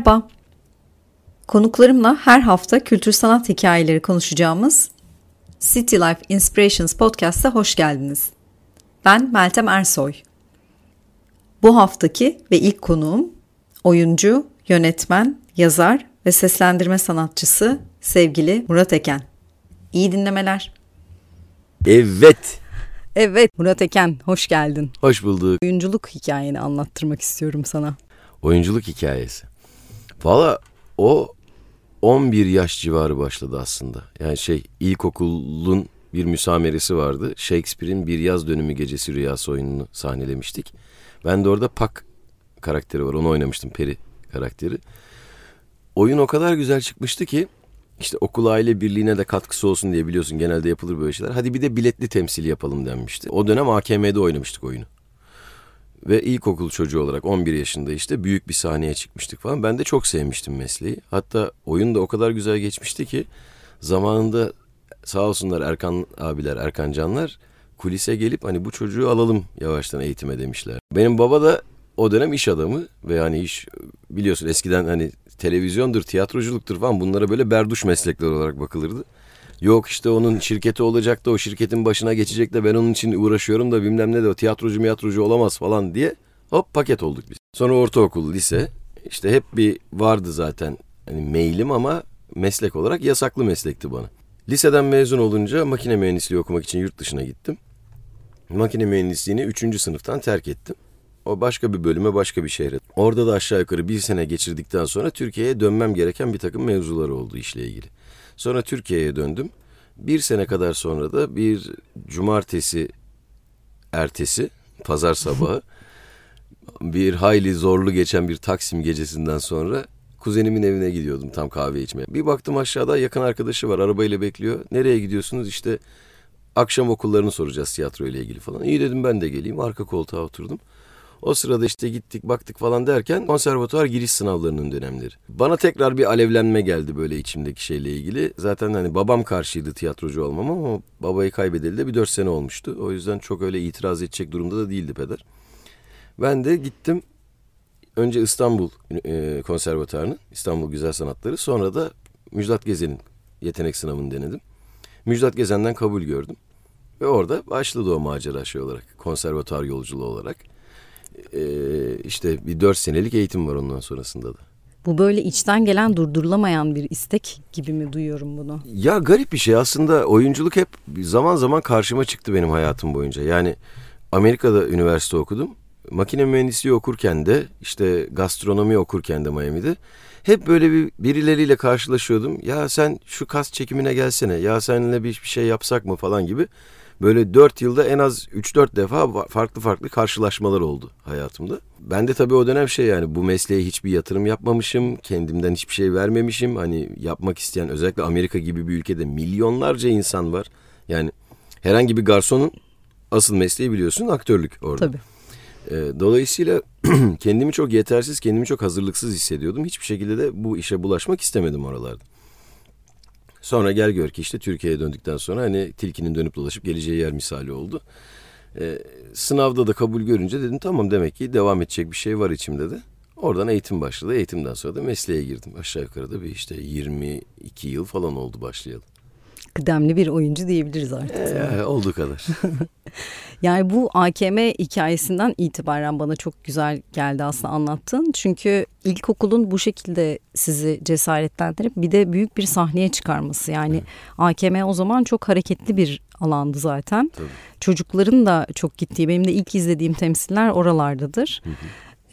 Merhaba. Konuklarımla her hafta kültür sanat hikayeleri konuşacağımız City Life Inspirations Podcast'a hoş geldiniz. Ben Meltem Ersoy. Bu haftaki ve ilk konuğum oyuncu, yönetmen, yazar ve seslendirme sanatçısı sevgili Murat Eken. İyi dinlemeler. Evet. Evet Murat Eken hoş geldin. Hoş bulduk. Oyunculuk hikayeni anlattırmak istiyorum sana. Oyunculuk hikayesi. Valla o 11 yaş civarı başladı aslında. Yani şey ilkokulun bir müsameresi vardı. Shakespeare'in Bir Yaz Dönümü Gecesi Rüyası oyununu sahnelemiştik. Ben de orada Pak karakteri var. Onu oynamıştım Peri karakteri. Oyun o kadar güzel çıkmıştı ki işte okul aile birliğine de katkısı olsun diye biliyorsun genelde yapılır böyle şeyler. Hadi bir de biletli temsil yapalım denmişti. O dönem AKM'de oynamıştık oyunu. Ve ilkokul çocuğu olarak 11 yaşında işte büyük bir sahneye çıkmıştık falan. Ben de çok sevmiştim mesleği. Hatta oyun da o kadar güzel geçmişti ki zamanında sağ olsunlar Erkan abiler, Erkan Canlar kulise gelip hani bu çocuğu alalım yavaştan eğitime demişler. Benim baba da o dönem iş adamı ve hani iş biliyorsun eskiden hani televizyondur, tiyatroculuktur falan bunlara böyle berduş meslekler olarak bakılırdı. Yok işte onun şirketi olacak da o şirketin başına geçecek de ben onun için uğraşıyorum da bilmem ne de o tiyatrocu miyatrocu olamaz falan diye hop paket olduk biz. Sonra ortaokul, lise işte hep bir vardı zaten hani mailim ama meslek olarak yasaklı meslekti bana. Liseden mezun olunca makine mühendisliği okumak için yurt dışına gittim. Makine mühendisliğini 3. sınıftan terk ettim. O başka bir bölüme başka bir şehre. Orada da aşağı yukarı bir sene geçirdikten sonra Türkiye'ye dönmem gereken bir takım mevzular oldu işle ilgili. Sonra Türkiye'ye döndüm. Bir sene kadar sonra da bir cumartesi ertesi, pazar sabahı bir hayli zorlu geçen bir Taksim gecesinden sonra kuzenimin evine gidiyordum tam kahve içmeye. Bir baktım aşağıda yakın arkadaşı var arabayla bekliyor. Nereye gidiyorsunuz? İşte akşam okullarını soracağız tiyatro ile ilgili falan. İyi dedim ben de geleyim. Arka koltuğa oturdum. O sırada işte gittik baktık falan derken konservatuvar giriş sınavlarının dönemleri. Bana tekrar bir alevlenme geldi böyle içimdeki şeyle ilgili. Zaten hani babam karşıydı tiyatrocu olmam ama babayı kaybedeli de bir dört sene olmuştu. O yüzden çok öyle itiraz edecek durumda da değildi peder. Ben de gittim önce İstanbul e, Konservatuarı'nın İstanbul Güzel Sanatları sonra da Müjdat Gezen'in yetenek sınavını denedim. Müjdat Gezen'den kabul gördüm. Ve orada başladı o macera şey olarak, konservatuar yolculuğu olarak. Ee, işte bir dört senelik eğitim var ondan sonrasında da. Bu böyle içten gelen durdurulamayan bir istek gibi mi duyuyorum bunu? Ya garip bir şey aslında oyunculuk hep zaman zaman karşıma çıktı benim hayatım boyunca. Yani Amerika'da üniversite okudum. Makine mühendisliği okurken de işte gastronomi okurken de Miami'de hep böyle bir birileriyle karşılaşıyordum. Ya sen şu kas çekimine gelsene. Ya seninle bir, bir şey yapsak mı falan gibi böyle dört yılda en az üç dört defa farklı farklı karşılaşmalar oldu hayatımda. Ben de tabii o dönem şey yani bu mesleğe hiçbir yatırım yapmamışım. Kendimden hiçbir şey vermemişim. Hani yapmak isteyen özellikle Amerika gibi bir ülkede milyonlarca insan var. Yani herhangi bir garsonun asıl mesleği biliyorsun aktörlük orada. Tabii. Ee, dolayısıyla kendimi çok yetersiz, kendimi çok hazırlıksız hissediyordum. Hiçbir şekilde de bu işe bulaşmak istemedim oralarda. Sonra gel gör ki işte Türkiye'ye döndükten sonra hani tilkinin dönüp dolaşıp geleceği yer misali oldu. Ee, sınavda da kabul görünce dedim tamam demek ki devam edecek bir şey var içimde de. Oradan eğitim başladı. Eğitimden sonra da mesleğe girdim. Aşağı yukarı da bir işte 22 yıl falan oldu başlayalı kıdemli bir oyuncu diyebiliriz artık. Ee, olduğu kadar. yani bu AKM hikayesinden itibaren bana çok güzel geldi aslında anlattın. Çünkü ilkokulun bu şekilde sizi cesaretlendirip bir de büyük bir sahneye çıkarması. Yani evet. AKM o zaman çok hareketli bir alandı zaten. Tabii. Çocukların da çok gittiği, benim de ilk izlediğim temsiller oralardadır. Hı hı.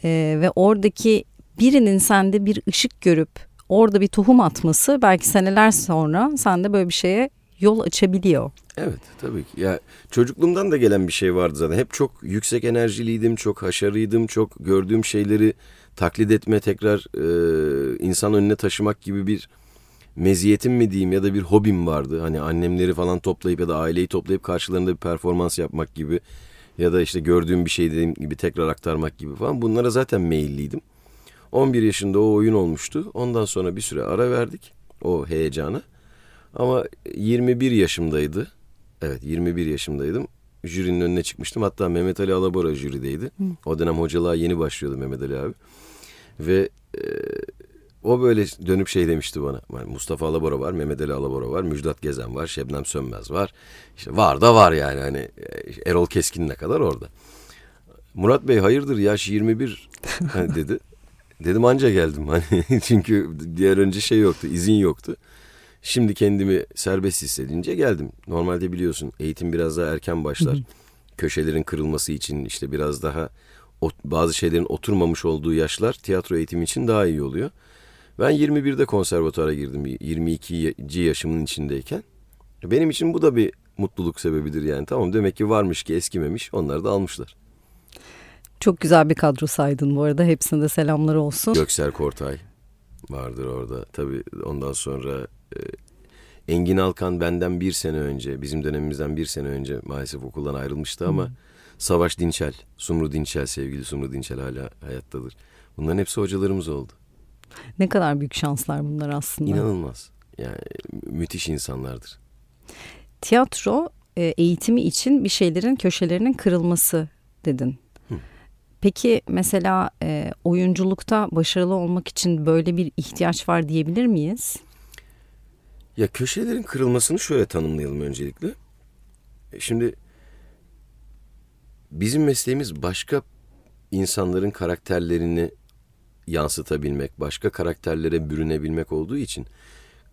Ee, ve oradaki birinin sende bir ışık görüp orada bir tohum atması belki seneler sonra sende böyle bir şeye yol açabiliyor. Evet tabii ki. Ya çocukluğumdan da gelen bir şey vardı zaten. Hep çok yüksek enerjiliydim, çok haşarıydım, çok gördüğüm şeyleri taklit etme, tekrar e, insan önüne taşımak gibi bir meziyetim mi diyeyim ya da bir hobim vardı. Hani annemleri falan toplayıp ya da aileyi toplayıp karşılarında bir performans yapmak gibi ya da işte gördüğüm bir şey dediğim gibi tekrar aktarmak gibi falan bunlara zaten meyilliydim. 11 yaşında o oyun olmuştu. Ondan sonra bir süre ara verdik o heyecana. Ama 21 yaşımdaydı. Evet 21 yaşımdaydım. Jürinin önüne çıkmıştım. Hatta Mehmet Ali Alabora jürideydi. Hı. O dönem hocalığa yeni başlıyordu Mehmet Ali abi. Ve e, o böyle dönüp şey demişti bana. Yani Mustafa Alabora var, Mehmet Ali Alabora var, Müjdat Gezen var, Şebnem Sönmez var. İşte var da var yani hani e, Erol Keskin'le kadar orada. Murat Bey hayırdır yaş 21 hani dedi. Dedim anca geldim hani çünkü diğer önce şey yoktu, izin yoktu. Şimdi kendimi serbest hissedince geldim. Normalde biliyorsun eğitim biraz daha erken başlar. Köşelerin kırılması için işte biraz daha bazı şeylerin oturmamış olduğu yaşlar tiyatro eğitimi için daha iyi oluyor. Ben 21'de konservatuara girdim 22. yaşımın içindeyken. Benim için bu da bir mutluluk sebebidir yani. Tamam demek ki varmış ki eskimemiş onlar da almışlar. Çok güzel bir kadro saydın bu arada. Hepsine de selamlar olsun. Göksel Kortay vardır orada. Tabii ondan sonra e, Engin Alkan benden bir sene önce, bizim dönemimizden bir sene önce maalesef okuldan ayrılmıştı ama hmm. Savaş Dinçel, Sumru Dinçel, sevgili Sumru Dinçel hala hayattadır. Bunların hepsi hocalarımız oldu. Ne kadar büyük şanslar bunlar aslında. İnanılmaz. Yani müthiş insanlardır. Tiyatro e, eğitimi için bir şeylerin köşelerinin kırılması dedin. Peki mesela e, oyunculukta başarılı olmak için böyle bir ihtiyaç var diyebilir miyiz? Ya köşelerin kırılmasını şöyle tanımlayalım öncelikle. E, şimdi bizim mesleğimiz başka insanların karakterlerini yansıtabilmek, başka karakterlere bürünebilmek olduğu için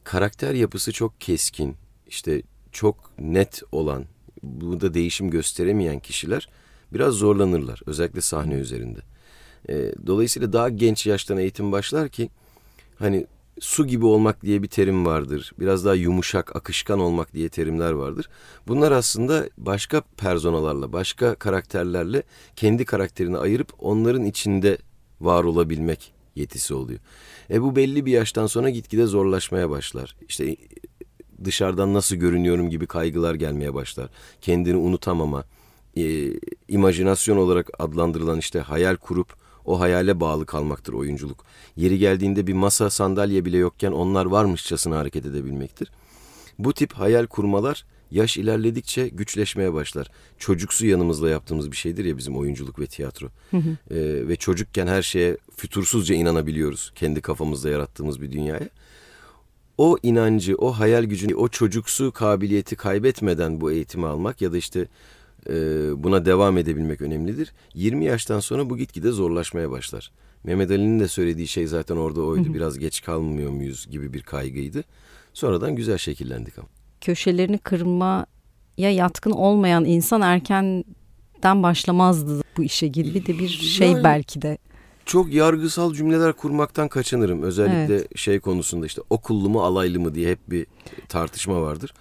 karakter yapısı çok keskin, işte çok net olan, burada değişim gösteremeyen kişiler biraz zorlanırlar. Özellikle sahne üzerinde. E, dolayısıyla daha genç yaştan eğitim başlar ki hani su gibi olmak diye bir terim vardır. Biraz daha yumuşak, akışkan olmak diye terimler vardır. Bunlar aslında başka personalarla, başka karakterlerle kendi karakterini ayırıp onların içinde var olabilmek yetisi oluyor. E bu belli bir yaştan sonra gitgide zorlaşmaya başlar. İşte dışarıdan nasıl görünüyorum gibi kaygılar gelmeye başlar. Kendini unutamama, e, imajinasyon olarak adlandırılan işte hayal kurup o hayale bağlı kalmaktır oyunculuk. Yeri geldiğinde bir masa sandalye bile yokken onlar varmışçasına hareket edebilmektir. Bu tip hayal kurmalar yaş ilerledikçe güçleşmeye başlar. Çocuksu yanımızla yaptığımız bir şeydir ya bizim oyunculuk ve tiyatro. Hı hı. Ee, ve çocukken her şeye fütursuzca inanabiliyoruz. Kendi kafamızda yarattığımız bir dünyaya. O inancı, o hayal gücünü, o çocuksu kabiliyeti kaybetmeden bu eğitimi almak ya da işte e, buna devam edebilmek önemlidir. 20 yaştan sonra bu gitgide zorlaşmaya başlar. Mehmet Ali'nin de söylediği şey zaten orada oydu. Hı hı. Biraz geç kalmıyor muyuz gibi bir kaygıydı. Sonradan güzel şekillendik ama. Köşelerini kırmaya yatkın olmayan insan erkenden başlamazdı bu işe gibi de bir şey yani, belki de. Çok yargısal cümleler kurmaktan kaçınırım. Özellikle evet. şey konusunda işte okullu mu alaylı mı diye hep bir tartışma vardır.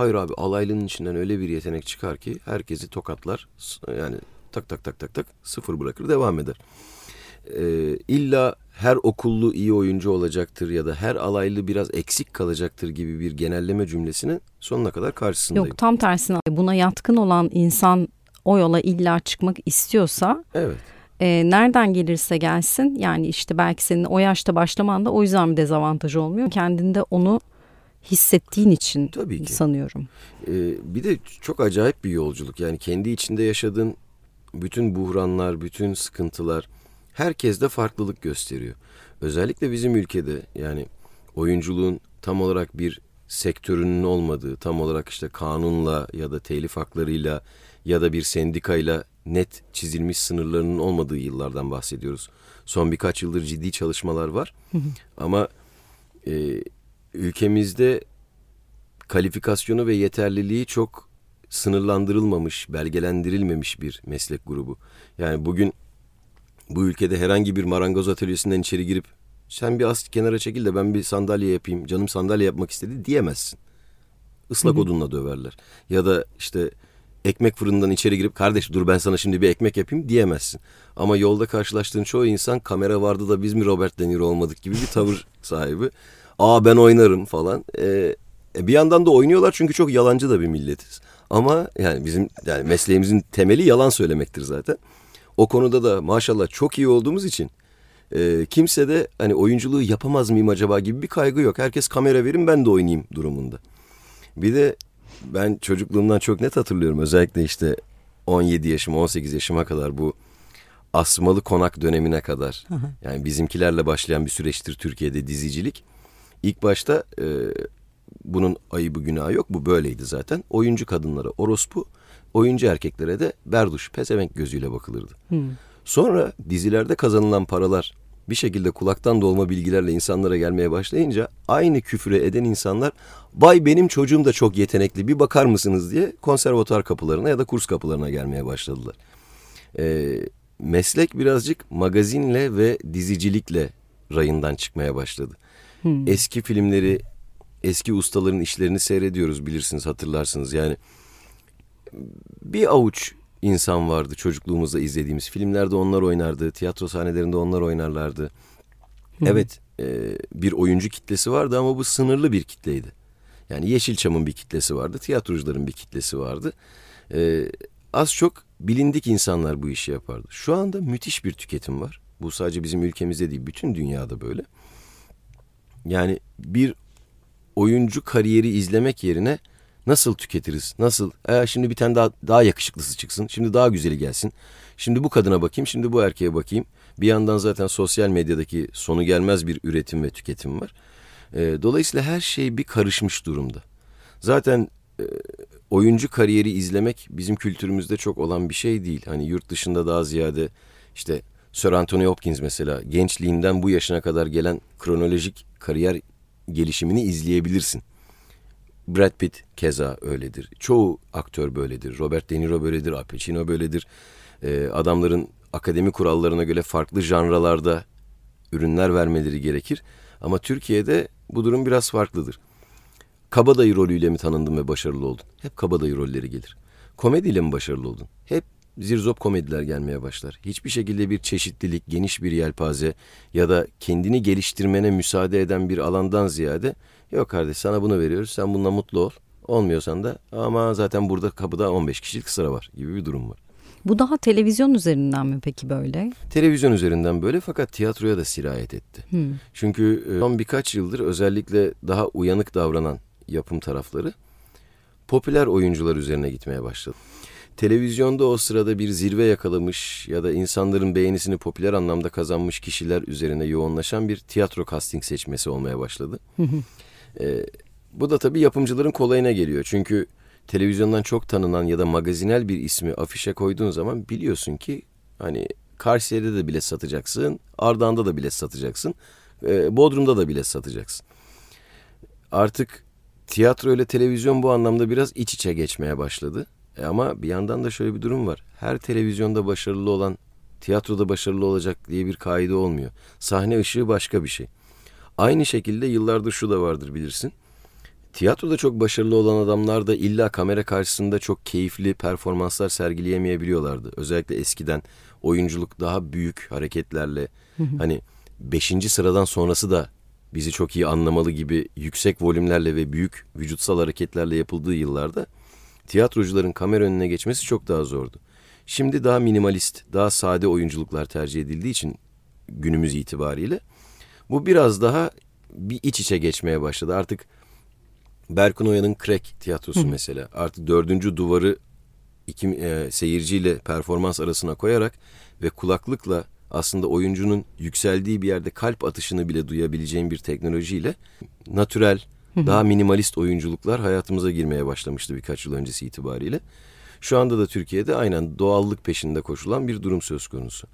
Hayır abi alaylının içinden öyle bir yetenek çıkar ki herkesi tokatlar yani tak tak tak tak tak sıfır bırakır devam eder. Ee, illa her okullu iyi oyuncu olacaktır ya da her alaylı biraz eksik kalacaktır gibi bir genelleme cümlesinin sonuna kadar karşısındayım. Yok tam tersine buna yatkın olan insan o yola illa çıkmak istiyorsa evet. e, nereden gelirse gelsin yani işte belki senin o yaşta başlaman da o yüzden bir dezavantaj olmuyor. Kendinde onu hissettiğin için Tabii ki. sanıyorum. Ee, bir de çok acayip bir yolculuk. Yani kendi içinde yaşadığın bütün buhranlar, bütün sıkıntılar herkeste farklılık gösteriyor. Özellikle bizim ülkede yani oyunculuğun tam olarak bir sektörünün olmadığı, tam olarak işte kanunla ya da telif haklarıyla ya da bir sendikayla net çizilmiş sınırlarının olmadığı yıllardan bahsediyoruz. Son birkaç yıldır ciddi çalışmalar var. Ama e, ülkemizde kalifikasyonu ve yeterliliği çok sınırlandırılmamış, belgelendirilmemiş bir meslek grubu. Yani bugün bu ülkede herhangi bir marangoz atölyesinden içeri girip sen bir az kenara çekil de ben bir sandalye yapayım, canım sandalye yapmak istedi diyemezsin. Islak odunla döverler. Ya da işte ekmek fırından içeri girip kardeş dur ben sana şimdi bir ekmek yapayım diyemezsin. Ama yolda karşılaştığın çoğu insan kamera vardı da biz mi Robert De Niro olmadık gibi bir tavır sahibi aa ben oynarım falan. Ee, bir yandan da oynuyorlar çünkü çok yalancı da bir milletiz. Ama yani bizim yani mesleğimizin temeli yalan söylemektir zaten. O konuda da maşallah çok iyi olduğumuz için e, kimse de hani oyunculuğu yapamaz mıyım acaba gibi bir kaygı yok. Herkes kamera verin ben de oynayayım durumunda. Bir de ben çocukluğumdan çok net hatırlıyorum özellikle işte 17 yaşım 18 yaşıma kadar bu Asmalı Konak dönemine kadar. Yani bizimkilerle başlayan bir süreçtir Türkiye'de dizicilik. İlk başta e, bunun ayıbı günahı yok. Bu böyleydi zaten. Oyuncu kadınlara orospu, oyuncu erkeklere de berduş, pezevenk gözüyle bakılırdı. Sonra dizilerde kazanılan paralar bir şekilde kulaktan dolma bilgilerle insanlara gelmeye başlayınca aynı küfre eden insanlar bay benim çocuğum da çok yetenekli bir bakar mısınız diye konservatuar kapılarına ya da kurs kapılarına gelmeye başladılar. Ee, meslek birazcık magazinle ve dizicilikle rayından çıkmaya başladı. Hmm. Eski filmleri, eski ustaların işlerini seyrediyoruz bilirsiniz hatırlarsınız yani bir avuç insan vardı çocukluğumuzda izlediğimiz. Filmlerde onlar oynardı, tiyatro sahnelerinde onlar oynarlardı. Hı. Evet, e, bir oyuncu kitlesi vardı ama bu sınırlı bir kitleydi. Yani Yeşilçam'ın bir kitlesi vardı, tiyatrocuların bir kitlesi vardı. E, az çok bilindik insanlar bu işi yapardı. Şu anda müthiş bir tüketim var. Bu sadece bizim ülkemizde değil, bütün dünyada böyle. Yani bir oyuncu kariyeri izlemek yerine Nasıl tüketiriz? Nasıl? E, şimdi bir tane daha, daha yakışıklısı çıksın. Şimdi daha güzeli gelsin. Şimdi bu kadına bakayım. Şimdi bu erkeğe bakayım. Bir yandan zaten sosyal medyadaki sonu gelmez bir üretim ve tüketim var. E, dolayısıyla her şey bir karışmış durumda. Zaten e, oyuncu kariyeri izlemek bizim kültürümüzde çok olan bir şey değil. Hani yurt dışında daha ziyade işte Sir Anthony Hopkins mesela gençliğinden bu yaşına kadar gelen kronolojik kariyer gelişimini izleyebilirsin. Brad Pitt keza öyledir. Çoğu aktör böyledir. Robert De Niro böyledir. Al Pacino böyledir. Ee, adamların akademi kurallarına göre farklı janralarda ürünler vermeleri gerekir. Ama Türkiye'de bu durum biraz farklıdır. Kabadayı rolüyle mi tanındın ve başarılı oldun? Hep kabadayı rolleri gelir. Komediyle mi başarılı oldun? Hep zirzop komediler gelmeye başlar. Hiçbir şekilde bir çeşitlilik, geniş bir yelpaze ya da kendini geliştirmene müsaade eden bir alandan ziyade Yok kardeş sana bunu veriyoruz sen bununla mutlu ol. Olmuyorsan da ama zaten burada kapıda 15 kişilik sıra var gibi bir durum var. Bu daha televizyon üzerinden mi peki böyle? Televizyon üzerinden böyle fakat tiyatroya da sirayet etti. Hmm. Çünkü e, son birkaç yıldır özellikle daha uyanık davranan yapım tarafları popüler oyuncular üzerine gitmeye başladı. Televizyonda o sırada bir zirve yakalamış ya da insanların beğenisini popüler anlamda kazanmış kişiler üzerine yoğunlaşan bir tiyatro casting seçmesi olmaya başladı. E, bu da tabii yapımcıların kolayına geliyor. Çünkü televizyondan çok tanınan ya da magazinel bir ismi afişe koyduğun zaman biliyorsun ki hani Kayseri'de de bilet satacaksın, Ardahan'da da bilet satacaksın, e, Bodrum'da da bilet satacaksın. Artık tiyatro ile televizyon bu anlamda biraz iç içe geçmeye başladı. E ama bir yandan da şöyle bir durum var. Her televizyonda başarılı olan tiyatroda başarılı olacak diye bir kaide olmuyor. Sahne ışığı başka bir şey. Aynı şekilde yıllardır şu da vardır bilirsin. Tiyatroda çok başarılı olan adamlar da illa kamera karşısında çok keyifli performanslar sergileyemeyebiliyorlardı. Özellikle eskiden oyunculuk daha büyük hareketlerle hani beşinci sıradan sonrası da bizi çok iyi anlamalı gibi yüksek volümlerle ve büyük vücutsal hareketlerle yapıldığı yıllarda tiyatrocuların kamera önüne geçmesi çok daha zordu. Şimdi daha minimalist, daha sade oyunculuklar tercih edildiği için günümüz itibariyle bu biraz daha bir iç içe geçmeye başladı. Artık Berkun Oya'nın Crack tiyatrosu Hı. mesela. Artık dördüncü duvarı iki e, seyirciyle performans arasına koyarak ve kulaklıkla aslında oyuncunun yükseldiği bir yerde kalp atışını bile duyabileceğin bir teknolojiyle natürel, daha minimalist oyunculuklar hayatımıza girmeye başlamıştı birkaç yıl öncesi itibariyle. Şu anda da Türkiye'de aynen doğallık peşinde koşulan bir durum söz konusu.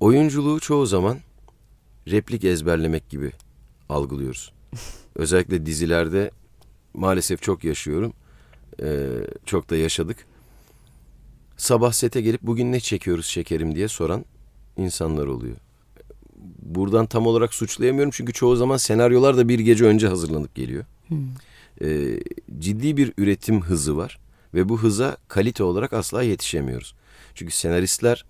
Oyunculuğu çoğu zaman replik ezberlemek gibi algılıyoruz. Özellikle dizilerde maalesef çok yaşıyorum. Ee, çok da yaşadık. Sabah sete gelip bugün ne çekiyoruz şekerim diye soran insanlar oluyor. Buradan tam olarak suçlayamıyorum çünkü çoğu zaman senaryolar da bir gece önce hazırlanıp geliyor. Hmm. Ee, ciddi bir üretim hızı var ve bu hıza kalite olarak asla yetişemiyoruz. Çünkü senaristler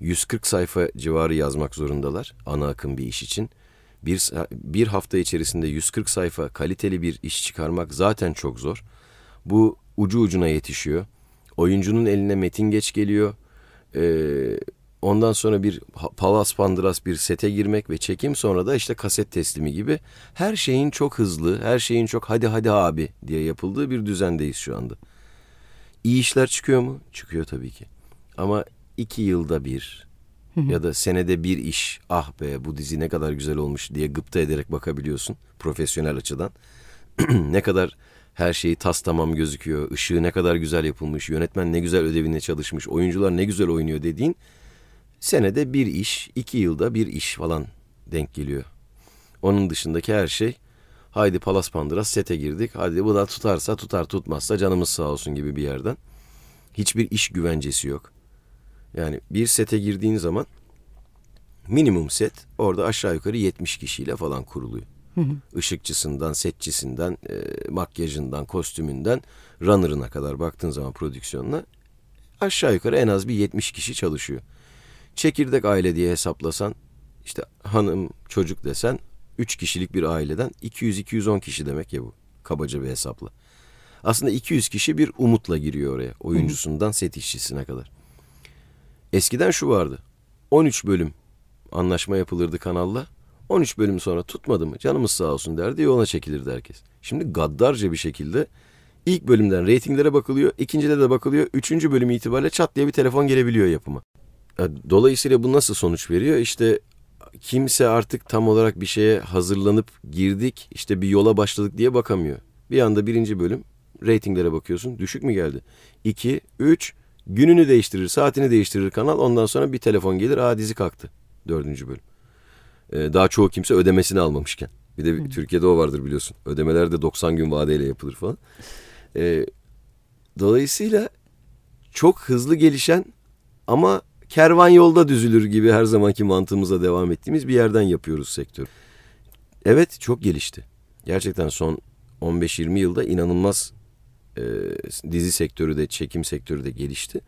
140 sayfa civarı yazmak zorundalar ana akım bir iş için. Bir, bir hafta içerisinde 140 sayfa kaliteli bir iş çıkarmak zaten çok zor. Bu ucu ucuna yetişiyor. Oyuncunun eline metin geç geliyor. Ee, ondan sonra bir palas pandıras bir sete girmek ve çekim sonra da işte kaset teslimi gibi her şeyin çok hızlı, her şeyin çok hadi hadi abi diye yapıldığı bir düzendeyiz şu anda. İyi işler çıkıyor mu? Çıkıyor tabii ki. Ama iki yılda bir ya da senede bir iş ah be bu dizi ne kadar güzel olmuş diye gıpta ederek bakabiliyorsun profesyonel açıdan. ne kadar her şeyi tas tamam gözüküyor, ışığı ne kadar güzel yapılmış, yönetmen ne güzel ödevine çalışmış, oyuncular ne güzel oynuyor dediğin senede bir iş, iki yılda bir iş falan denk geliyor. Onun dışındaki her şey haydi palas pandıras sete girdik. Hadi bu da tutarsa tutar tutmazsa canımız sağ olsun gibi bir yerden. Hiçbir iş güvencesi yok. Yani bir sete girdiğin zaman minimum set orada aşağı yukarı 70 kişiyle falan kuruluyor. Hı hı. Işıkçısından, setçisinden, e, makyajından, kostümünden, runner'ına kadar baktığın zaman prodüksiyonuna aşağı yukarı en az bir 70 kişi çalışıyor. Çekirdek aile diye hesaplasan işte hanım, çocuk desen 3 kişilik bir aileden 200-210 kişi demek ya bu kabaca bir hesapla. Aslında 200 kişi bir umutla giriyor oraya oyuncusundan set işçisine kadar. Eskiden şu vardı. 13 bölüm anlaşma yapılırdı kanalla. 13 bölüm sonra tutmadı mı canımız sağ olsun derdi yoluna çekilirdi herkes. Şimdi gaddarca bir şekilde ilk bölümden reytinglere bakılıyor, ikincide de bakılıyor, üçüncü bölüm itibariyle çat diye bir telefon gelebiliyor yapıma. Dolayısıyla bu nasıl sonuç veriyor? İşte kimse artık tam olarak bir şeye hazırlanıp girdik, işte bir yola başladık diye bakamıyor. Bir anda birinci bölüm reytinglere bakıyorsun, düşük mü geldi? İki, üç, gününü değiştirir, saatini değiştirir kanal. Ondan sonra bir telefon gelir, aa dizi kalktı. Dördüncü bölüm. Ee, daha çoğu kimse ödemesini almamışken. Bir de hmm. Türkiye'de o vardır biliyorsun. Ödemeler de 90 gün vadeyle yapılır falan. Ee, dolayısıyla çok hızlı gelişen ama kervan yolda düzülür gibi her zamanki mantığımıza devam ettiğimiz bir yerden yapıyoruz sektör. Evet çok gelişti. Gerçekten son 15-20 yılda inanılmaz e, dizi sektörü de çekim sektörü de gelişti.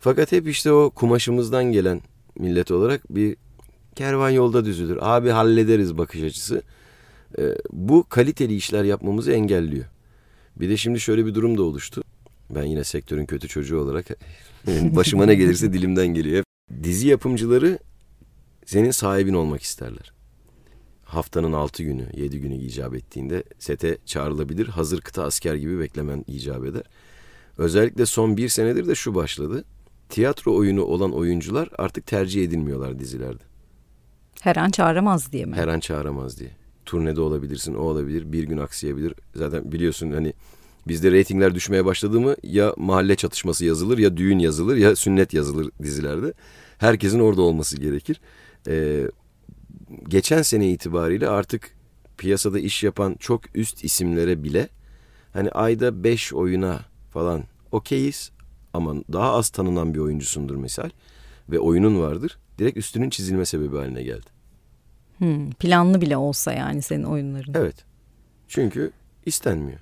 Fakat hep işte o kumaşımızdan gelen millet olarak bir kervan yolda düzülür. Abi hallederiz bakış açısı. E, bu kaliteli işler yapmamızı engelliyor. Bir de şimdi şöyle bir durum da oluştu. Ben yine sektörün kötü çocuğu olarak başıma ne gelirse dilimden geliyor. Dizi yapımcıları senin sahibin olmak isterler. Haftanın altı günü, yedi günü icap ettiğinde sete çağrılabilir. Hazır kıta asker gibi beklemen icap eder. Özellikle son bir senedir de şu başladı. Tiyatro oyunu olan oyuncular artık tercih edilmiyorlar dizilerde. Her an çağıramaz diye mi? Her an çağıramaz diye. Turnede olabilirsin, o olabilir, bir gün aksayabilir. Zaten biliyorsun hani Bizde reytingler düşmeye başladı mı ya mahalle çatışması yazılır ya düğün yazılır ya sünnet yazılır dizilerde. Herkesin orada olması gerekir. Ee, geçen sene itibariyle artık piyasada iş yapan çok üst isimlere bile hani ayda 5 oyuna falan okeyiz ama daha az tanınan bir oyuncusundur misal ve oyunun vardır. Direkt üstünün çizilme sebebi haline geldi. Hmm, planlı bile olsa yani senin oyunların. Evet. Çünkü istenmiyor.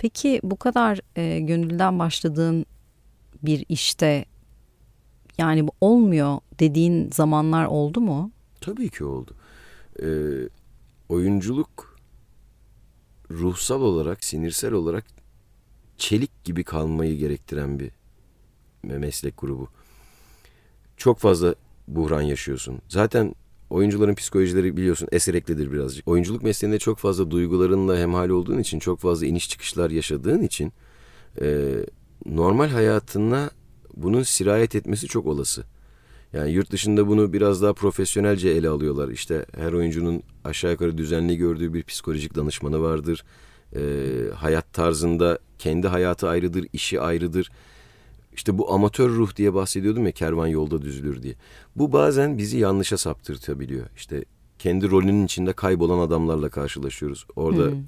Peki bu kadar e, gönülden başladığın bir işte yani bu olmuyor dediğin zamanlar oldu mu? Tabii ki oldu. Ee, oyunculuk ruhsal olarak, sinirsel olarak çelik gibi kalmayı gerektiren bir meslek grubu. Çok fazla buhran yaşıyorsun. Zaten oyuncuların psikolojileri biliyorsun esereklidir birazcık. Oyunculuk mesleğinde çok fazla duygularınla hemhal olduğun için, çok fazla iniş çıkışlar yaşadığın için e, normal hayatına bunun sirayet etmesi çok olası. Yani yurt dışında bunu biraz daha profesyonelce ele alıyorlar. İşte her oyuncunun aşağı yukarı düzenli gördüğü bir psikolojik danışmanı vardır. E, hayat tarzında kendi hayatı ayrıdır, işi ayrıdır işte bu amatör ruh diye bahsediyordum ya kervan yolda düzülür diye. Bu bazen bizi yanlışa saptırtabiliyor. İşte kendi rolünün içinde kaybolan adamlarla karşılaşıyoruz. Orada hmm.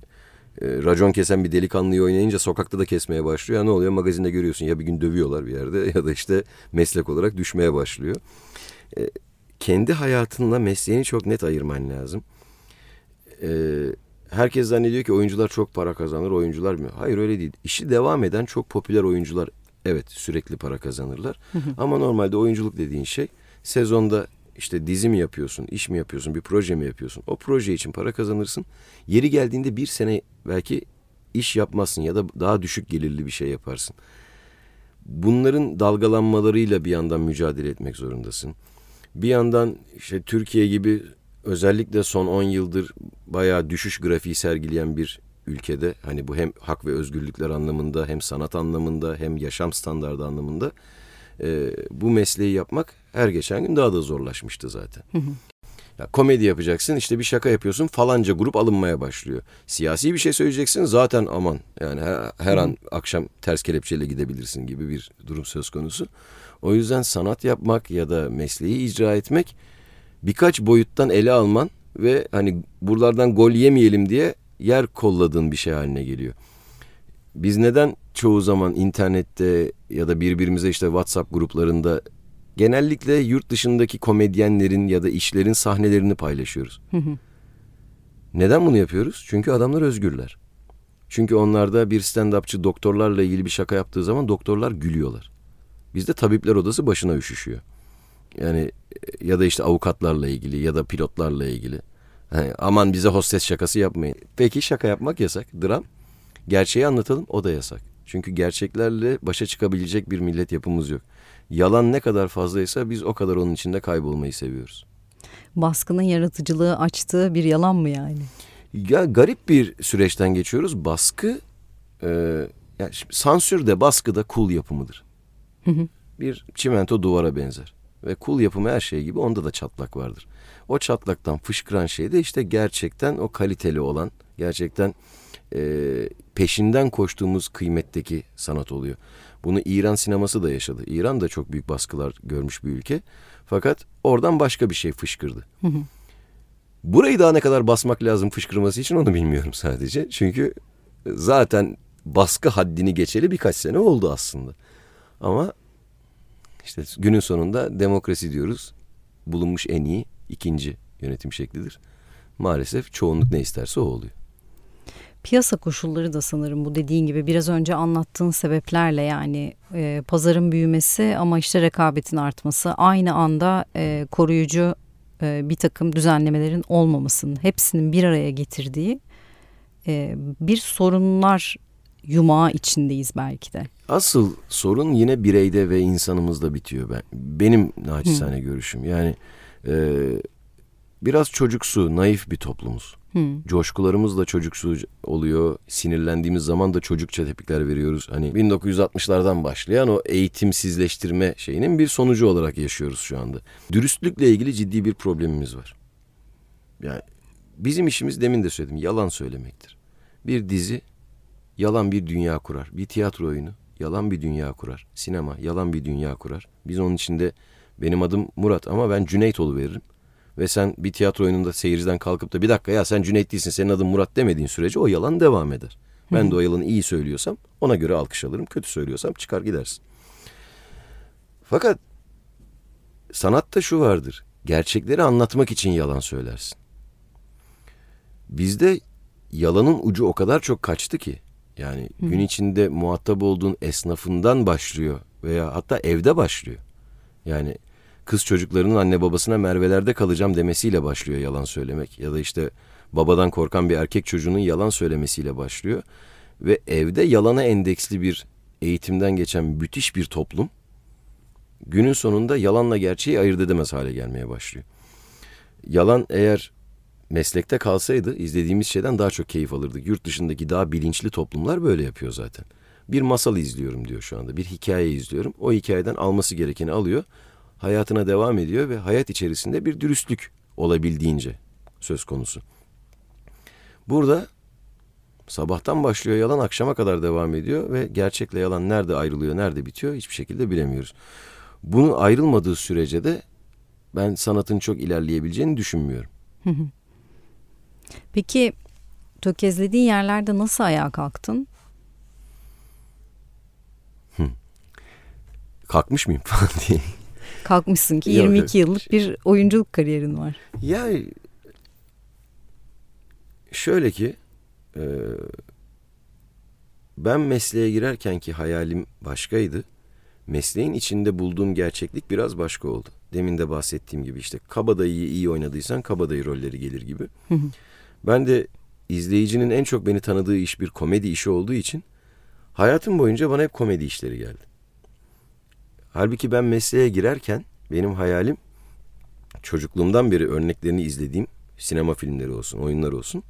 e, racon kesen bir delikanlıyı oynayınca sokakta da kesmeye başlıyor. Ya ne oluyor magazinde görüyorsun ya bir gün dövüyorlar bir yerde ya da işte meslek olarak düşmeye başlıyor. E, kendi hayatınla mesleğini çok net ayırman lazım. E, herkes zannediyor ki oyuncular çok para kazanır, oyuncular mı? Hayır öyle değil. İşi devam eden çok popüler oyuncular Evet sürekli para kazanırlar. Ama normalde oyunculuk dediğin şey sezonda işte dizi mi yapıyorsun, iş mi yapıyorsun, bir proje mi yapıyorsun? O proje için para kazanırsın. Yeri geldiğinde bir sene belki iş yapmazsın ya da daha düşük gelirli bir şey yaparsın. Bunların dalgalanmalarıyla bir yandan mücadele etmek zorundasın. Bir yandan işte Türkiye gibi özellikle son 10 yıldır bayağı düşüş grafiği sergileyen bir ülkede hani bu hem hak ve özgürlükler anlamında hem sanat anlamında hem yaşam standardı anlamında e, bu mesleği yapmak her geçen gün daha da zorlaşmıştı zaten. Ya, komedi yapacaksın işte bir şaka yapıyorsun falanca grup alınmaya başlıyor. Siyasi bir şey söyleyeceksin zaten aman yani her, her an akşam ters kelepçeyle gidebilirsin gibi bir durum söz konusu. O yüzden sanat yapmak ya da mesleği icra etmek birkaç boyuttan ele alman ve hani buralardan gol yemeyelim diye yer kolladığın bir şey haline geliyor. Biz neden çoğu zaman internette ya da birbirimize işte WhatsApp gruplarında genellikle yurt dışındaki komedyenlerin ya da işlerin sahnelerini paylaşıyoruz. Neden bunu yapıyoruz? Çünkü adamlar özgürler. Çünkü onlarda bir stand-upçı doktorlarla ilgili bir şaka yaptığı zaman doktorlar gülüyorlar. Bizde tabipler odası başına üşüşüyor. Yani ya da işte avukatlarla ilgili ya da pilotlarla ilgili. Yani aman bize hostes şakası yapmayın. Peki şaka yapmak yasak. Dram. Gerçeği anlatalım o da yasak. Çünkü gerçeklerle başa çıkabilecek bir millet yapımız yok. Yalan ne kadar fazlaysa biz o kadar onun içinde kaybolmayı seviyoruz. Baskının yaratıcılığı açtığı bir yalan mı yani? Ya garip bir süreçten geçiyoruz. Baskı, e, yani sansür de baskı da kul yapımıdır. Bir çimento duvara benzer. Ve kul yapımı her şey gibi onda da çatlak vardır. O çatlaktan fışkıran şey de işte gerçekten o kaliteli olan, gerçekten e, peşinden koştuğumuz kıymetteki sanat oluyor. Bunu İran sineması da yaşadı. İran da çok büyük baskılar görmüş bir ülke. Fakat oradan başka bir şey fışkırdı. Burayı daha ne kadar basmak lazım fışkırması için onu bilmiyorum sadece. Çünkü zaten baskı haddini geçeli birkaç sene oldu aslında. Ama işte günün sonunda demokrasi diyoruz. Bulunmuş en iyi ikinci yönetim şeklidir. Maalesef çoğunluk ne isterse o oluyor. Piyasa koşulları da sanırım bu dediğin gibi biraz önce anlattığın sebeplerle yani e, pazarın büyümesi ama işte rekabetin artması aynı anda e, koruyucu e, bir takım düzenlemelerin olmamasının hepsinin bir araya getirdiği e, bir sorunlar yumağı içindeyiz belki de. Asıl sorun yine bireyde ve insanımızda bitiyor ben. Benim naçizane görüşüm. Yani e, biraz çocuksu, naif bir toplumuz. Hmm. Coşkularımız da çocuksu oluyor. Sinirlendiğimiz zaman da çocukça tepkiler veriyoruz. Hani 1960'lardan başlayan o eğitimsizleştirme şeyinin bir sonucu olarak yaşıyoruz şu anda. Dürüstlükle ilgili ciddi bir problemimiz var. Yani bizim işimiz demin de söyledim yalan söylemektir. Bir dizi yalan bir dünya kurar. Bir tiyatro oyunu yalan bir dünya kurar. Sinema yalan bir dünya kurar. Biz onun içinde benim adım Murat ama ben Cüneyt veririm ve sen bir tiyatro oyununda seyirciden kalkıp da bir dakika ya sen Cüneyt değilsin senin adın Murat demediğin sürece o yalan devam eder. Ben de o yalanı iyi söylüyorsam ona göre alkış alırım. Kötü söylüyorsam çıkar gidersin. Fakat sanatta şu vardır. Gerçekleri anlatmak için yalan söylersin. Bizde yalanın ucu o kadar çok kaçtı ki. Yani Hı. gün içinde muhatap olduğun esnafından başlıyor veya hatta evde başlıyor. Yani kız çocuklarının anne babasına Merve'lerde kalacağım demesiyle başlıyor yalan söylemek. Ya da işte babadan korkan bir erkek çocuğunun yalan söylemesiyle başlıyor. Ve evde yalana endeksli bir eğitimden geçen müthiş bir toplum günün sonunda yalanla gerçeği ayırt edemez hale gelmeye başlıyor. Yalan eğer meslekte kalsaydı izlediğimiz şeyden daha çok keyif alırdık. Yurt dışındaki daha bilinçli toplumlar böyle yapıyor zaten. Bir masal izliyorum diyor şu anda. Bir hikaye izliyorum. O hikayeden alması gerekeni alıyor hayatına devam ediyor ve hayat içerisinde bir dürüstlük olabildiğince söz konusu. Burada sabahtan başlıyor yalan akşama kadar devam ediyor ve gerçekle yalan nerede ayrılıyor, nerede bitiyor hiçbir şekilde bilemiyoruz. Bunun ayrılmadığı sürece de ben sanatın çok ilerleyebileceğini düşünmüyorum. Peki tökezlediğin yerlerde nasıl ayağa kalktın? Kalkmış mıyım falan diye kalkmışsın ki 22 yok, yıllık bir oyunculuk kariyerin var. Yani şöyle ki e, ben mesleğe girerken ki hayalim başkaydı. Mesleğin içinde bulduğum gerçeklik biraz başka oldu. Demin de bahsettiğim gibi işte kabadayıyı iyi oynadıysan kabadayı rolleri gelir gibi. ben de izleyicinin en çok beni tanıdığı iş bir komedi işi olduğu için hayatım boyunca bana hep komedi işleri geldi. Halbuki ben mesleğe girerken benim hayalim çocukluğumdan beri örneklerini izlediğim sinema filmleri olsun, oyunlar olsun.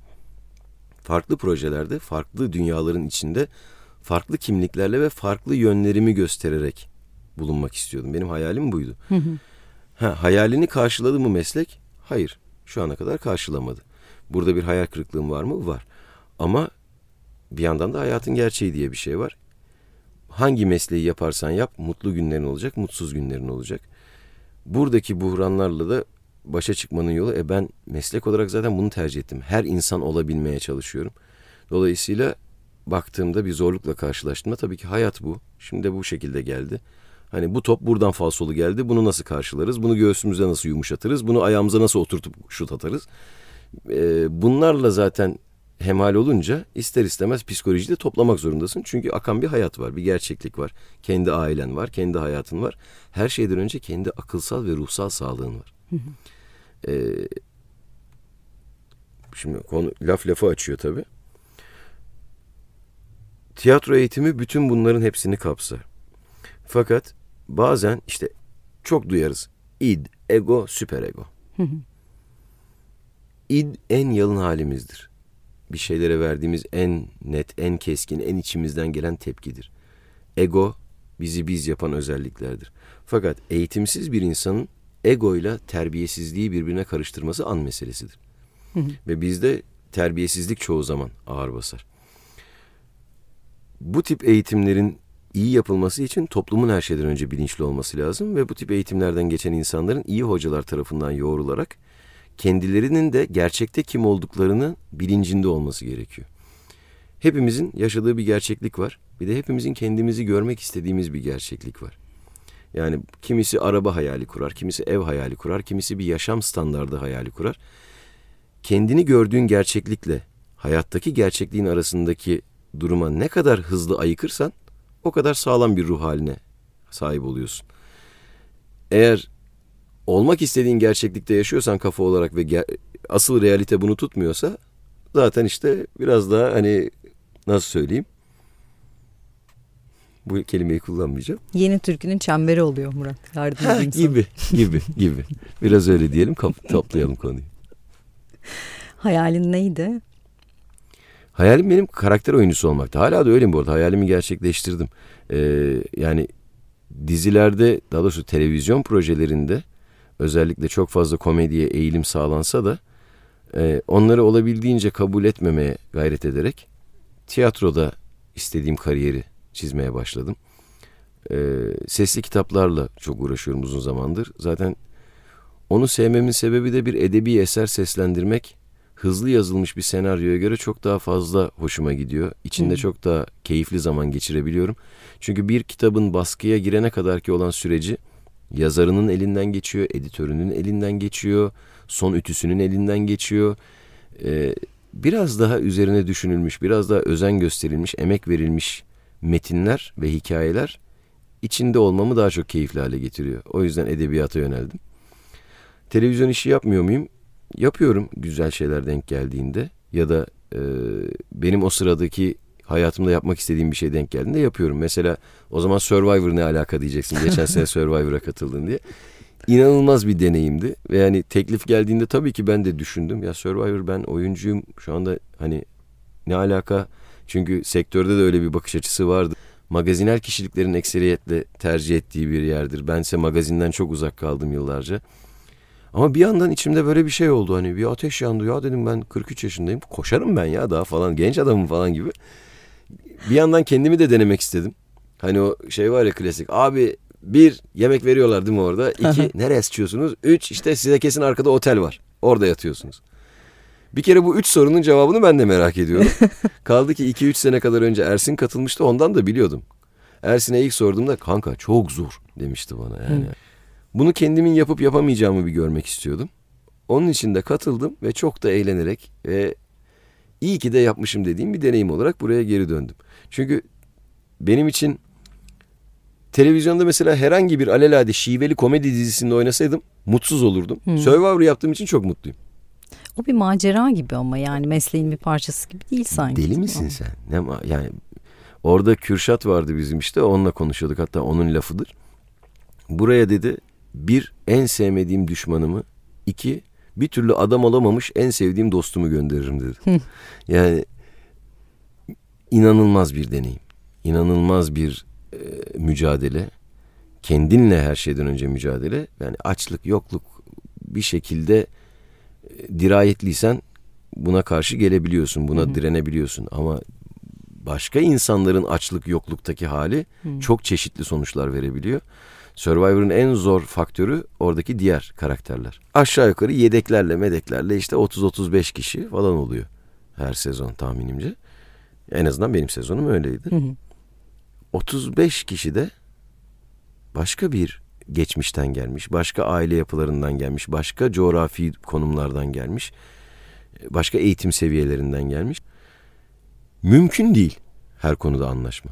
Farklı projelerde, farklı dünyaların içinde farklı kimliklerle ve farklı yönlerimi göstererek bulunmak istiyordum. Benim hayalim buydu. Ha, hayalini karşıladı mı meslek? Hayır. Şu ana kadar karşılamadı. Burada bir hayal kırıklığım var mı? Var. Ama bir yandan da hayatın gerçeği diye bir şey var. Hangi mesleği yaparsan yap mutlu günlerin olacak, mutsuz günlerin olacak. Buradaki buhranlarla da başa çıkmanın yolu e ben meslek olarak zaten bunu tercih ettim. Her insan olabilmeye çalışıyorum. Dolayısıyla baktığımda bir zorlukla karşılaştığımda tabii ki hayat bu. Şimdi de bu şekilde geldi. Hani bu top buradan falsolu geldi. Bunu nasıl karşılarız? Bunu göğsümüze nasıl yumuşatırız? Bunu ayağımıza nasıl oturtup şut atarız? Ee, bunlarla zaten hemal olunca ister istemez psikolojiyi de toplamak zorundasın. Çünkü akan bir hayat var, bir gerçeklik var. Kendi ailen var, kendi hayatın var. Her şeyden önce kendi akılsal ve ruhsal sağlığın var. Ee, şimdi konu laf lafı açıyor tabii. Tiyatro eğitimi bütün bunların hepsini kapsar. Fakat bazen işte çok duyarız. İd, ego, süper ego. İd en yalın halimizdir. Bir şeylere verdiğimiz en net, en keskin, en içimizden gelen tepkidir. Ego bizi biz yapan özelliklerdir. Fakat eğitimsiz bir insanın ego ile terbiyesizliği birbirine karıştırması an meselesidir. Ve bizde terbiyesizlik çoğu zaman ağır basar. Bu tip eğitimlerin iyi yapılması için toplumun her şeyden önce bilinçli olması lazım ve bu tip eğitimlerden geçen insanların iyi hocalar tarafından yoğrularak kendilerinin de gerçekte kim olduklarını bilincinde olması gerekiyor. Hepimizin yaşadığı bir gerçeklik var. Bir de hepimizin kendimizi görmek istediğimiz bir gerçeklik var. Yani kimisi araba hayali kurar, kimisi ev hayali kurar, kimisi bir yaşam standardı hayali kurar. Kendini gördüğün gerçeklikle hayattaki gerçekliğin arasındaki duruma ne kadar hızlı ayıkırsan o kadar sağlam bir ruh haline sahip oluyorsun. Eğer olmak istediğin gerçeklikte yaşıyorsan kafa olarak ve ger- asıl realite bunu tutmuyorsa zaten işte biraz daha hani nasıl söyleyeyim bu kelimeyi kullanmayacağım. Yeni türkünün çemberi oluyor Murat. Yardım Ha, gibi gibi gibi. Biraz öyle diyelim kap- toplayalım konuyu. Hayalin neydi? Hayalim benim karakter oyuncusu olmaktı. Hala da öyleyim bu arada. Hayalimi gerçekleştirdim. Ee, yani dizilerde daha doğrusu televizyon projelerinde özellikle çok fazla komediye eğilim sağlansa da e, onları olabildiğince kabul etmemeye gayret ederek tiyatroda istediğim kariyeri çizmeye başladım. Ee, sesli kitaplarla çok uğraşıyorum uzun zamandır. Zaten onu sevmemin sebebi de bir edebi eser seslendirmek hızlı yazılmış bir senaryoya göre çok daha fazla hoşuma gidiyor. İçinde Hı. çok daha keyifli zaman geçirebiliyorum. Çünkü bir kitabın baskıya girene kadarki olan süreci yazarının elinden geçiyor, editörünün elinden geçiyor, son ütüsünün elinden geçiyor. Ee, biraz daha üzerine düşünülmüş, biraz daha özen gösterilmiş, emek verilmiş metinler ve hikayeler içinde olmamı daha çok keyifli hale getiriyor. O yüzden edebiyata yöneldim. Televizyon işi yapmıyor muyum? Yapıyorum güzel şeyler denk geldiğinde ya da e, benim o sıradaki hayatımda yapmak istediğim bir şey denk geldiğinde yapıyorum. Mesela o zaman Survivor ne alaka diyeceksin. Geçen sene Survivor'a katıldın diye. İnanılmaz bir deneyimdi ve yani teklif geldiğinde tabii ki ben de düşündüm. Ya Survivor ben oyuncuyum şu anda hani ne alaka? Çünkü sektörde de öyle bir bakış açısı vardı. Magazinel kişiliklerin ekseriyetle tercih ettiği bir yerdir. Bense magazinden çok uzak kaldım yıllarca. Ama bir yandan içimde böyle bir şey oldu hani bir ateş yandı ya dedim ben 43 yaşındayım koşarım ben ya daha falan genç adamım falan gibi. Bir yandan kendimi de denemek istedim. Hani o şey var ya klasik abi bir yemek veriyorlar değil mi orada? İki nereye sıçıyorsunuz? Üç işte size kesin arkada otel var orada yatıyorsunuz. Bir kere bu üç sorunun cevabını ben de merak ediyorum. Kaldı ki 2-3 sene kadar önce Ersin katılmıştı ondan da biliyordum. Ersin'e ilk sorduğumda kanka çok zor demişti bana yani. Bunu kendimin yapıp yapamayacağımı bir görmek istiyordum. Onun için de katıldım ve çok da eğlenerek ve iyi ki de yapmışım dediğim bir deneyim olarak buraya geri döndüm. Çünkü benim için televizyonda mesela herhangi bir alelade şiveli komedi dizisinde oynasaydım mutsuz olurdum. Hmm. Survivor yaptığım için çok mutluyum. O bir macera gibi ama yani mesleğin bir parçası gibi değil sanki. Deli misin sen? Ne ma- yani orada Kürşat vardı bizim işte onunla konuşuyorduk hatta onun lafıdır. Buraya dedi bir en sevmediğim düşmanımı, iki bir türlü adam olamamış en sevdiğim dostumu gönderirim dedi. yani inanılmaz bir deneyim, inanılmaz bir e, mücadele. kendinle her şeyden önce mücadele. Yani açlık, yokluk bir şekilde e, dirayetliysen buna karşı gelebiliyorsun, buna Hı-hı. direnebiliyorsun. Ama başka insanların açlık, yokluktaki hali Hı-hı. çok çeşitli sonuçlar verebiliyor. Survivor'ın en zor faktörü oradaki diğer karakterler. Aşağı yukarı yedeklerle medeklerle işte 30-35 kişi falan oluyor her sezon tahminimce. En azından benim sezonum öyleydi. Hı hı. 35 kişi de başka bir geçmişten gelmiş, başka aile yapılarından gelmiş, başka coğrafi konumlardan gelmiş, başka eğitim seviyelerinden gelmiş. Mümkün değil her konuda anlaşma.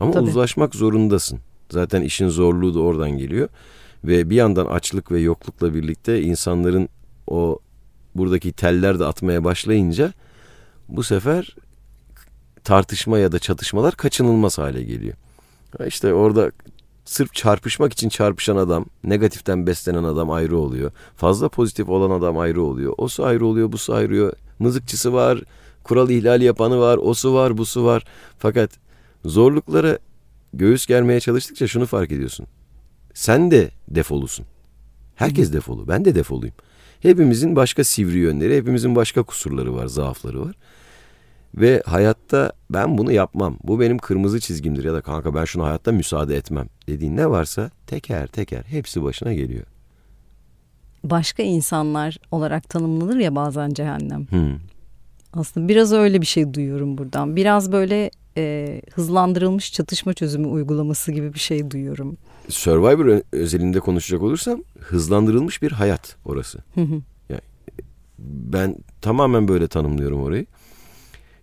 Ama Tabii. uzlaşmak zorundasın. Zaten işin zorluğu da oradan geliyor. Ve bir yandan açlık ve yoklukla birlikte insanların o buradaki teller de atmaya başlayınca bu sefer tartışma ya da çatışmalar kaçınılmaz hale geliyor. İşte orada sırf çarpışmak için çarpışan adam, negatiften beslenen adam ayrı oluyor. Fazla pozitif olan adam ayrı oluyor. O su ayrı oluyor, bu su ayrı. Mızıkçısı var, kural ihlali yapanı var, o su var, bu su var. Fakat zorluklara göğüs germeye çalıştıkça şunu fark ediyorsun. Sen de defolusun. Herkes defolu. Ben de defoluyum. Hepimizin başka sivri yönleri, hepimizin başka kusurları var, zaafları var. Ve hayatta ben bunu yapmam. Bu benim kırmızı çizgimdir ya da kanka ben şunu hayatta müsaade etmem dediğin ne varsa teker teker hepsi başına geliyor. Başka insanlar olarak tanımlanır ya bazen cehennem. Hmm. Aslında biraz öyle bir şey duyuyorum buradan. Biraz böyle e, hızlandırılmış çatışma çözümü uygulaması gibi bir şey duyuyorum. Survivor özelinde konuşacak olursam hızlandırılmış bir hayat orası. yani ben tamamen böyle tanımlıyorum orayı.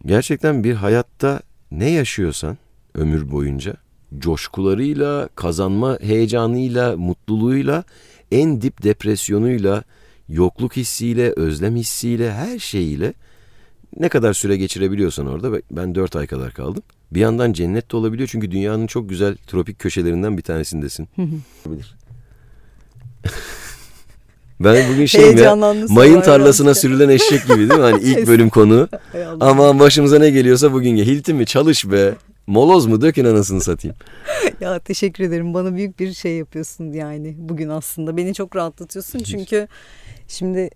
Gerçekten bir hayatta ne yaşıyorsan ömür boyunca coşkularıyla, kazanma heyecanıyla, mutluluğuyla, en dip depresyonuyla, yokluk hissiyle, özlem hissiyle, her şeyiyle ne kadar süre geçirebiliyorsan orada ben dört ay kadar kaldım. Bir yandan cennet de olabiliyor çünkü dünyanın çok güzel tropik köşelerinden bir tanesindesin. ben bugün şeyim ya mayın tarlasına sürülen eşek gibi değil mi? Hani ilk bölüm konu. Ama başımıza ne geliyorsa bugün ya. Hilti mi çalış be. Moloz mu dökün anasını satayım. ya teşekkür ederim. Bana büyük bir şey yapıyorsun yani bugün aslında. Beni çok rahatlatıyorsun çünkü şimdi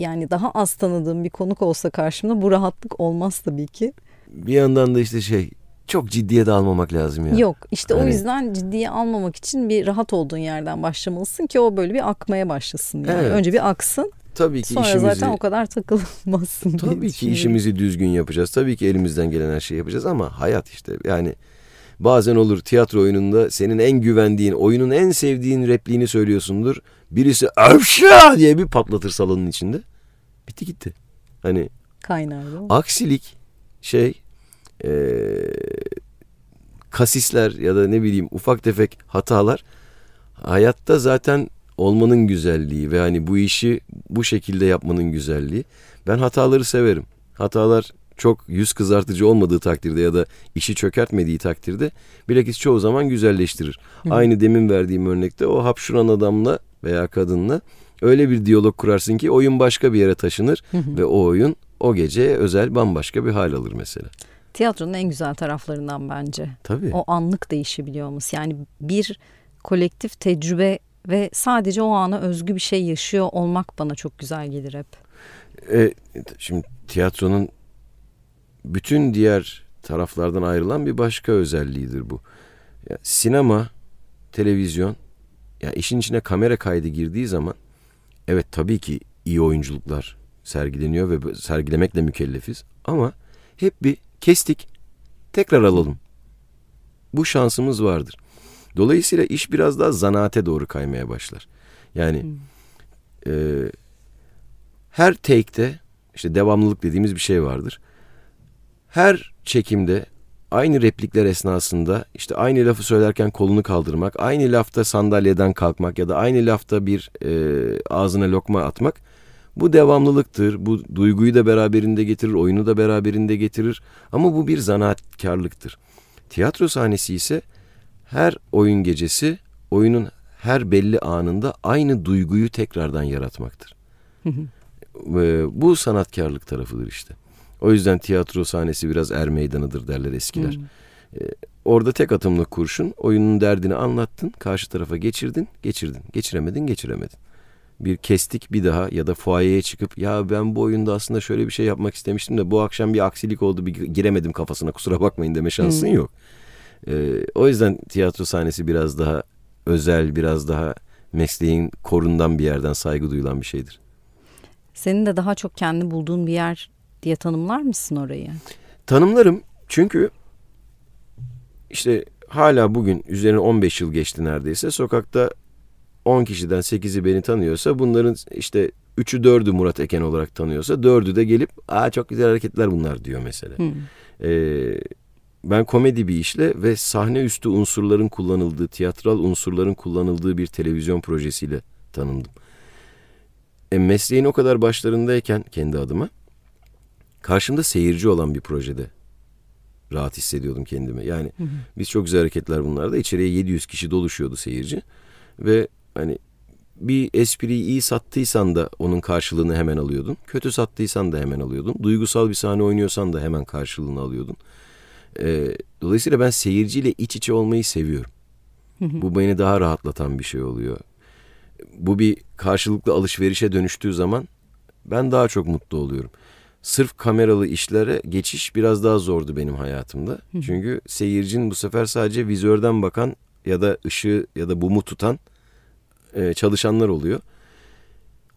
yani daha az tanıdığım bir konuk olsa karşımda bu rahatlık olmaz tabii ki. Bir yandan da işte şey çok ciddiye de almamak lazım ya. Yok işte hani... o yüzden ciddiye almamak için bir rahat olduğun yerden başlamalısın ki o böyle bir akmaya başlasın. Yani. Evet. Önce bir aksın. Tabii ki Sonra işimizi... zaten o kadar takılmazsın. Tabii ki işimizi düzgün yapacağız. Tabii ki elimizden gelen her şeyi yapacağız ama hayat işte yani bazen olur tiyatro oyununda senin en güvendiğin, oyunun en sevdiğin repliğini söylüyorsundur. Birisi avşa diye bir patlatır salonun içinde. Bitti gitti. Hani kaynar Aksilik şey e, kasisler ya da ne bileyim ufak tefek hatalar hayatta zaten olmanın güzelliği ve hani bu işi bu şekilde yapmanın güzelliği. Ben hataları severim. Hatalar çok yüz kızartıcı olmadığı takdirde ya da işi çökertmediği takdirde bilakis çoğu zaman güzelleştirir. Hı. Aynı demin verdiğim örnekte o hapşuran adamla veya kadınla öyle bir diyalog kurarsın ki oyun başka bir yere taşınır ve o oyun o gece özel bambaşka bir hal alır mesela. Tiyatronun en güzel taraflarından bence. Tabii. O anlık değişebiliyor olması. Yani bir kolektif tecrübe ve sadece o ana özgü bir şey yaşıyor olmak bana çok güzel gelir hep. E, şimdi tiyatronun bütün diğer taraflardan ayrılan bir başka özelliğidir bu. Ya, sinema, televizyon, ya işin içine kamera kaydı girdiği zaman evet tabii ki iyi oyunculuklar sergileniyor ve sergilemekle mükellefiz ama hep bir kestik tekrar alalım. Bu şansımız vardır. Dolayısıyla iş biraz daha zanaate doğru kaymaya başlar. Yani hmm. e, her take'te işte devamlılık dediğimiz bir şey vardır. Her çekimde aynı replikler esnasında işte aynı lafı söylerken kolunu kaldırmak, aynı lafta sandalyeden kalkmak ya da aynı lafta bir e, ağzına lokma atmak bu devamlılıktır. Bu duyguyu da beraberinde getirir, oyunu da beraberinde getirir. Ama bu bir zanaatkarlıktır. Tiyatro sahnesi ise her oyun gecesi oyunun her belli anında aynı duyguyu tekrardan yaratmaktır. Bu sanatkarlık tarafıdır işte. O yüzden tiyatro sahnesi biraz er meydanıdır derler eskiler. Ee, orada tek atımlı kurşun oyunun derdini anlattın, karşı tarafa geçirdin, geçirdin. Geçiremedin, geçiremedin. Bir kestik bir daha ya da fuayeye çıkıp ya ben bu oyunda aslında şöyle bir şey yapmak istemiştim de bu akşam bir aksilik oldu bir giremedim kafasına kusura bakmayın deme şansın hmm. yok. Ee, o yüzden tiyatro sahnesi biraz daha özel, biraz daha mesleğin korundan bir yerden saygı duyulan bir şeydir. Senin de daha çok kendi bulduğun bir yer diye tanımlar mısın orayı? Tanımlarım çünkü işte hala bugün üzerine 15 yıl geçti neredeyse sokakta 10 kişiden 8'i beni tanıyorsa bunların işte 3'ü 4'ü Murat Eken olarak tanıyorsa 4'ü de gelip aa çok güzel hareketler bunlar diyor mesela. Hmm. Ee, ben komedi bir işle ve sahne üstü unsurların kullanıldığı, tiyatral unsurların kullanıldığı bir televizyon projesiyle tanındım. E, mesleğin o kadar başlarındayken kendi adıma karşımda seyirci olan bir projede rahat hissediyordum kendimi. Yani hı hı. biz çok güzel hareketler bunlarda. İçeriye 700 kişi doluşuyordu seyirci. Ve hani bir espriyi iyi sattıysan da onun karşılığını hemen alıyordun. Kötü sattıysan da hemen alıyordun. Duygusal bir sahne oynuyorsan da hemen karşılığını alıyordun. Ee, dolayısıyla ben seyirciyle iç içe olmayı seviyorum. Hı hı. Bu beni daha rahatlatan bir şey oluyor. Bu bir karşılıklı alışverişe dönüştüğü zaman ben daha çok mutlu oluyorum sırf kameralı işlere geçiş biraz daha zordu benim hayatımda. Hı. Çünkü seyircinin bu sefer sadece vizörden bakan ya da ışığı ya da bumu tutan e, çalışanlar oluyor.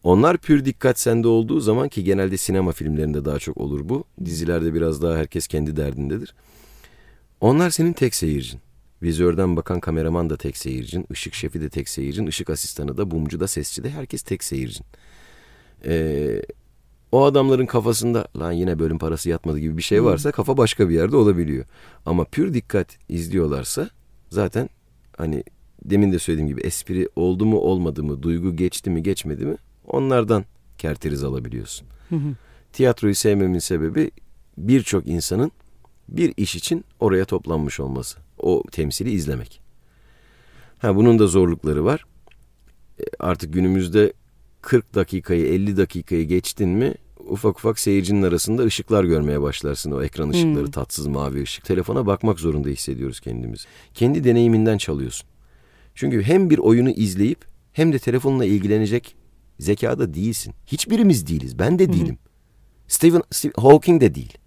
Onlar pür dikkat sende olduğu zaman ki genelde sinema filmlerinde daha çok olur bu. Dizilerde biraz daha herkes kendi derdindedir. Onlar senin tek seyircin. Vizörden bakan kameraman da tek seyircin, ışık şefi de tek seyircin, ışık asistanı da, bumcu da, sesçi de herkes tek seyircin. Ee, o adamların kafasında lan yine bölüm parası yatmadı gibi bir şey varsa hmm. kafa başka bir yerde olabiliyor. Ama pür dikkat izliyorlarsa zaten hani demin de söylediğim gibi espri oldu mu olmadı mı, duygu geçti mi geçmedi mi onlardan kerteriz alabiliyorsun. Tiyatroyu sevmemin sebebi birçok insanın bir iş için oraya toplanmış olması. O temsili izlemek. Ha bunun da zorlukları var. E, artık günümüzde 40 dakikayı 50 dakikayı geçtin mi ufak ufak seyircinin arasında ışıklar görmeye başlarsın. O ekran ışıkları hmm. tatsız mavi ışık. Telefona bakmak zorunda hissediyoruz kendimizi. Kendi deneyiminden çalıyorsun. Çünkü hem bir oyunu izleyip hem de telefonla ilgilenecek zekada değilsin. Hiçbirimiz değiliz. Ben de değilim. Hmm. Stephen, Stephen Hawking de değil.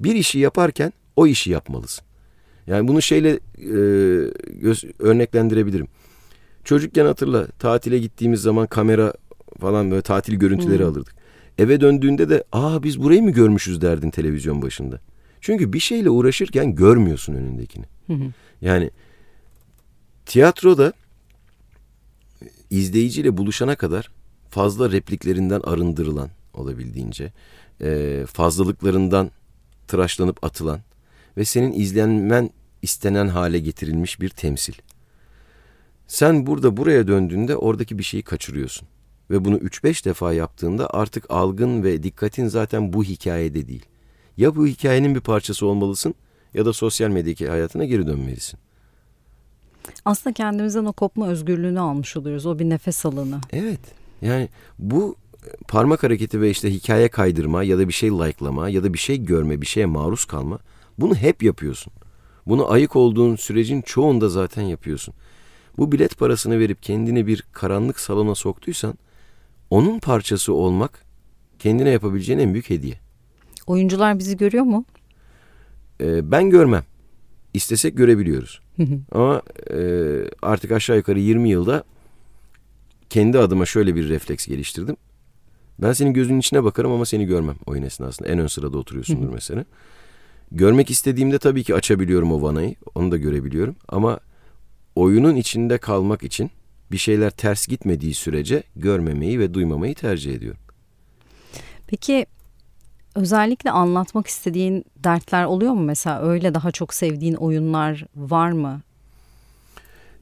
Bir işi yaparken o işi yapmalısın. Yani bunu şeyle e, göz, örneklendirebilirim. Çocukken hatırla tatile gittiğimiz zaman kamera falan böyle tatil görüntüleri hmm. alırdık. Eve döndüğünde de aa biz burayı mı görmüşüz derdin televizyon başında. Çünkü bir şeyle uğraşırken görmüyorsun önündekini. Yani tiyatroda izleyiciyle buluşana kadar fazla repliklerinden arındırılan olabildiğince e, fazlalıklarından tıraşlanıp atılan ve senin izlenmen istenen hale getirilmiş bir temsil. Sen burada buraya döndüğünde oradaki bir şeyi kaçırıyorsun ve bunu 3-5 defa yaptığında artık algın ve dikkatin zaten bu hikayede değil. Ya bu hikayenin bir parçası olmalısın ya da sosyal medyadaki hayatına geri dönmelisin. Aslında kendimizden o kopma özgürlüğünü almış oluyoruz. O bir nefes alanı. Evet. Yani bu parmak hareketi ve işte hikaye kaydırma ya da bir şey like'lama ya da bir şey görme, bir şeye maruz kalma. Bunu hep yapıyorsun. Bunu ayık olduğun sürecin çoğunda zaten yapıyorsun. Bu bilet parasını verip kendini bir karanlık salona soktuysan onun parçası olmak kendine yapabileceğin en büyük hediye. Oyuncular bizi görüyor mu? Ee, ben görmem. İstesek görebiliyoruz. Ama e, artık aşağı yukarı 20 yılda kendi adıma şöyle bir refleks geliştirdim. Ben senin gözünün içine bakarım ama seni görmem oyun esnasında. En ön sırada oturuyorsundur mesela. Görmek istediğimde tabii ki açabiliyorum o vanayı. Onu da görebiliyorum. Ama oyunun içinde kalmak için bir şeyler ters gitmediği sürece görmemeyi ve duymamayı tercih ediyorum. Peki özellikle anlatmak istediğin dertler oluyor mu mesela? Öyle daha çok sevdiğin oyunlar var mı?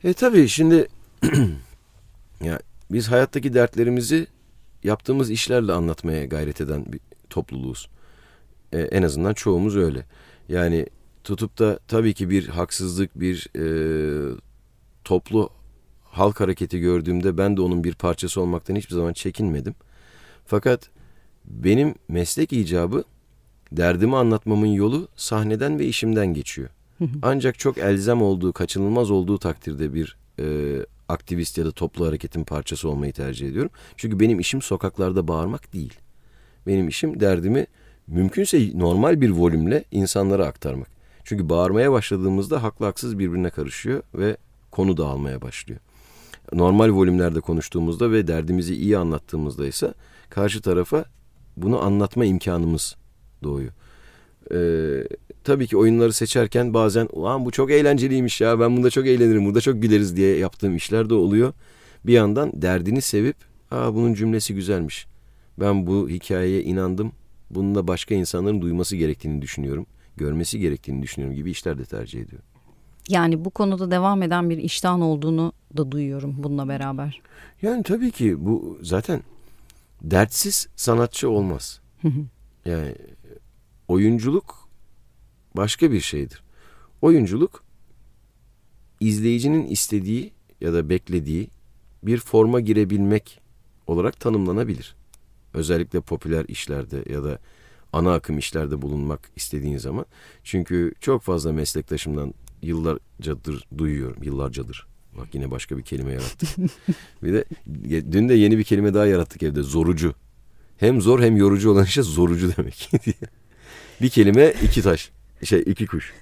E tabii şimdi ya biz hayattaki dertlerimizi yaptığımız işlerle anlatmaya gayret eden bir topluluğuz. E, en azından çoğumuz öyle. Yani tutup da tabii ki bir haksızlık, bir e, toplu halk hareketi gördüğümde ben de onun bir parçası olmaktan hiçbir zaman çekinmedim. Fakat benim meslek icabı derdimi anlatmamın yolu sahneden ve işimden geçiyor. Ancak çok elzem olduğu, kaçınılmaz olduğu takdirde bir e, aktivist ya da toplu hareketin parçası olmayı tercih ediyorum. Çünkü benim işim sokaklarda bağırmak değil. Benim işim derdimi mümkünse normal bir volümle insanlara aktarmak. Çünkü bağırmaya başladığımızda haklı haksız birbirine karışıyor ve konu dağılmaya başlıyor. Normal volümlerde konuştuğumuzda ve derdimizi iyi anlattığımızda ise karşı tarafa bunu anlatma imkanımız doğuyor. Ee, tabii ki oyunları seçerken bazen ulan bu çok eğlenceliymiş ya ben bunda çok eğlenirim burada çok güleriz diye yaptığım işler de oluyor. Bir yandan derdini sevip Aa, bunun cümlesi güzelmiş. Ben bu hikayeye inandım. Bunun da başka insanların duyması gerektiğini düşünüyorum. Görmesi gerektiğini düşünüyorum gibi işler de tercih ediyorum. Yani bu konuda devam eden bir iştahın olduğunu da duyuyorum bununla beraber. Yani tabii ki bu zaten dertsiz sanatçı olmaz. yani oyunculuk başka bir şeydir. Oyunculuk izleyicinin istediği ya da beklediği bir forma girebilmek olarak tanımlanabilir. Özellikle popüler işlerde ya da ana akım işlerde bulunmak istediğin zaman. Çünkü çok fazla meslektaşımdan yıllarcadır duyuyorum. Yıllarcadır. Bak yine başka bir kelime yarattık. bir de dün de yeni bir kelime daha yarattık evde. Zorucu. Hem zor hem yorucu olan şey zorucu demek. bir kelime iki taş. Şey iki kuş.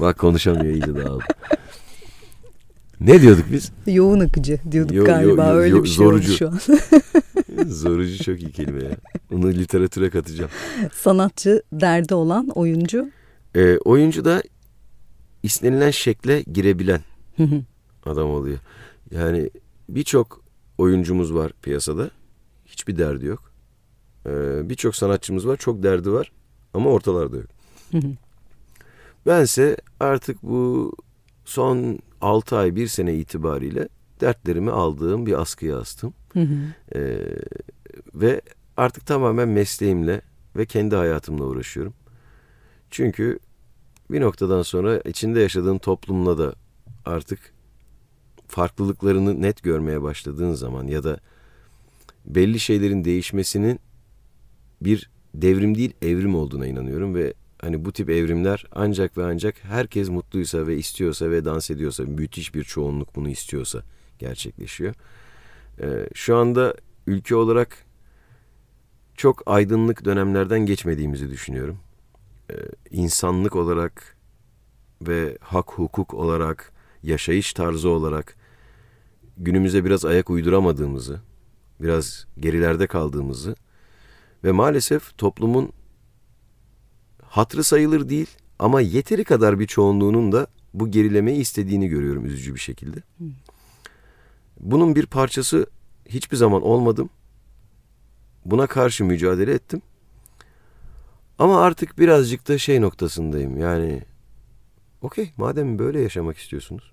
Bak konuşamıyor iyice dağıldı. Ne diyorduk biz? Yoğun akıcı diyorduk yo, galiba. Yo, yo, Öyle bir şey zorucu. şu an. zorucu çok iyi kelime ya. Onu literatüre katacağım. Sanatçı derdi olan oyuncu. Ee, oyuncu da istenilen şekle girebilen adam oluyor. Yani birçok oyuncumuz var piyasada. Hiçbir derdi yok. Ee, birçok sanatçımız var. Çok derdi var. Ama ortalarda yok. Bense artık bu son 6 ay 1 sene itibariyle dertlerimi aldığım bir askıya astım. Ee, ve artık tamamen mesleğimle ve kendi hayatımla uğraşıyorum. Çünkü bir noktadan sonra içinde yaşadığın toplumla da artık farklılıklarını net görmeye başladığın zaman ya da belli şeylerin değişmesinin bir devrim değil evrim olduğuna inanıyorum ve hani bu tip evrimler ancak ve ancak herkes mutluysa ve istiyorsa ve dans ediyorsa müthiş bir çoğunluk bunu istiyorsa gerçekleşiyor. Ee, şu anda ülke olarak çok aydınlık dönemlerden geçmediğimizi düşünüyorum. Ee, insanlık olarak ve hak hukuk olarak, yaşayış tarzı olarak günümüze biraz ayak uyduramadığımızı, biraz gerilerde kaldığımızı ve maalesef toplumun hatrı sayılır değil ama yeteri kadar bir çoğunluğunun da bu gerilemeyi istediğini görüyorum üzücü bir şekilde. Bunun bir parçası hiçbir zaman olmadım. Buna karşı mücadele ettim. Ama artık birazcık da şey noktasındayım. Yani okey madem böyle yaşamak istiyorsunuz.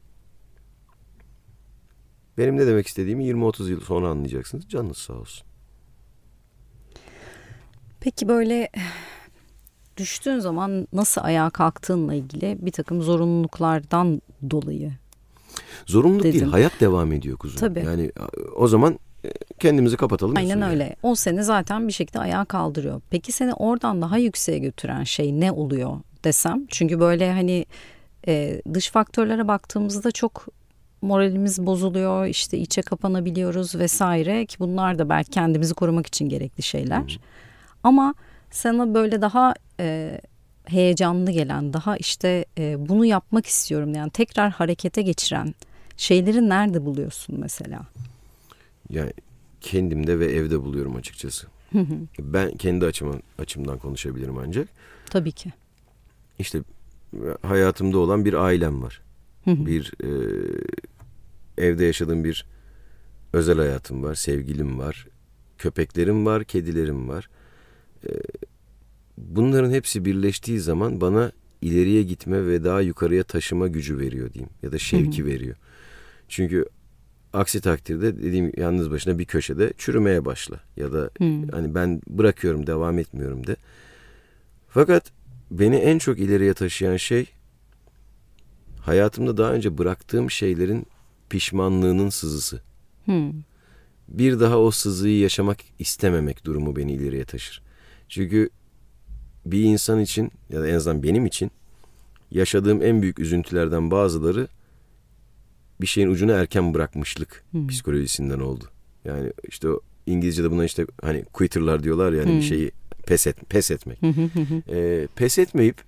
Benim ne demek istediğimi 20-30 yıl sonra anlayacaksınız. Canınız sağ olsun. Peki böyle düştüğün zaman nasıl ayağa kalktığınla ilgili bir takım zorunluluklardan dolayı. Zorunluluk dedim. değil, hayat devam ediyor kuzum. Tabii. Yani o zaman kendimizi kapatalım. Aynen öyle. Yani. O seni zaten bir şekilde ayağa kaldırıyor. Peki seni oradan daha yükseğe götüren şey ne oluyor desem? Çünkü böyle hani e, dış faktörlere baktığımızda çok moralimiz bozuluyor, işte içe kapanabiliyoruz vesaire ki bunlar da belki kendimizi korumak için gerekli şeyler. Hmm. Ama sana böyle daha e, heyecanlı gelen, daha işte e, bunu yapmak istiyorum yani tekrar harekete geçiren şeyleri nerede buluyorsun mesela? Yani kendimde ve evde buluyorum açıkçası. Ben kendi açıma, açımdan konuşabilirim ancak. Tabii ki. İşte hayatımda olan bir ailem var. bir e, evde yaşadığım bir özel hayatım var, sevgilim var, köpeklerim var, kedilerim var. E, bunların hepsi birleştiği zaman bana ileriye gitme ve daha yukarıya taşıma gücü veriyor diyeyim ya da şevki veriyor. Çünkü aksi takdirde dediğim yalnız başına bir köşede çürümeye başla ya da hani ben bırakıyorum devam etmiyorum de. Fakat beni en çok ileriye taşıyan şey hayatımda daha önce bıraktığım şeylerin pişmanlığının sızısı. Hmm. Bir daha o sızıyı yaşamak istememek durumu beni ileriye taşır. Çünkü bir insan için ya da en azından benim için yaşadığım en büyük üzüntülerden bazıları bir şeyin ucunu erken bırakmışlık hmm. psikolojisinden oldu. Yani işte o İngilizce'de buna işte hani quitter'lar diyorlar yani hmm. bir şeyi pes et pes etmek. ee, pes etmeyip